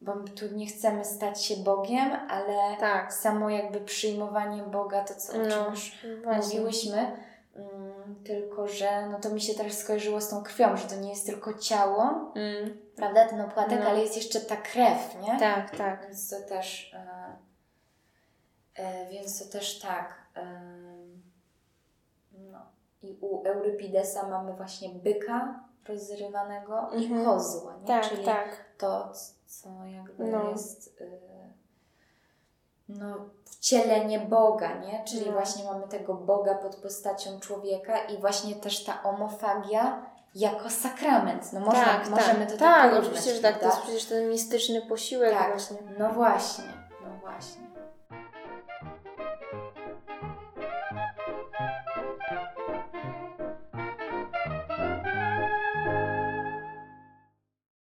bo my tu nie chcemy stać się Bogiem, ale Tak. samo jakby przyjmowanie Boga, to co o czym No, już właśnie. mówiłyśmy, mm, tylko że no to mi się też skojarzyło z tą krwią, że to nie jest tylko ciało, Mm, prawda, ten opłatek, No. ale jest jeszcze ta krew, nie? tak, tak. Więc to też, e, e, więc to też tak. em, no. I u Eurypidesa mamy właśnie byka rozrywanego i Mhm. kozła, nie? Tak, Czyli tak. to, co jakby No. jest y, no, wcielenie Boga, nie? Czyli No. właśnie mamy tego Boga pod postacią człowieka i właśnie też ta omofagia jako sakrament. No można, tak, możemy tak. to tak, porównać, oczywiście, że tak. To jest przecież ten mistyczny posiłek Tak, właśnie. no właśnie, no właśnie.